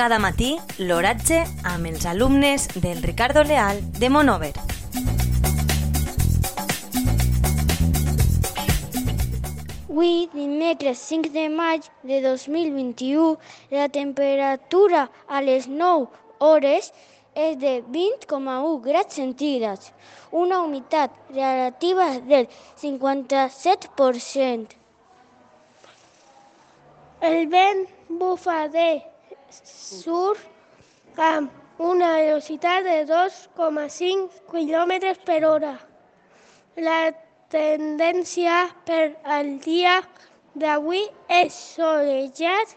Cada matí l'oratge amb els alumnes del Ricardo Leal de Monover. Avui, dimecres 5 de maig de 2021, la temperatura a les 9 hores és de 20,1 graus centígrads, una humitat relativa del 57%. El vent bufa de sur amb una velocitat de 2,5 km per hora. La tendència per al dia d'avui és solejat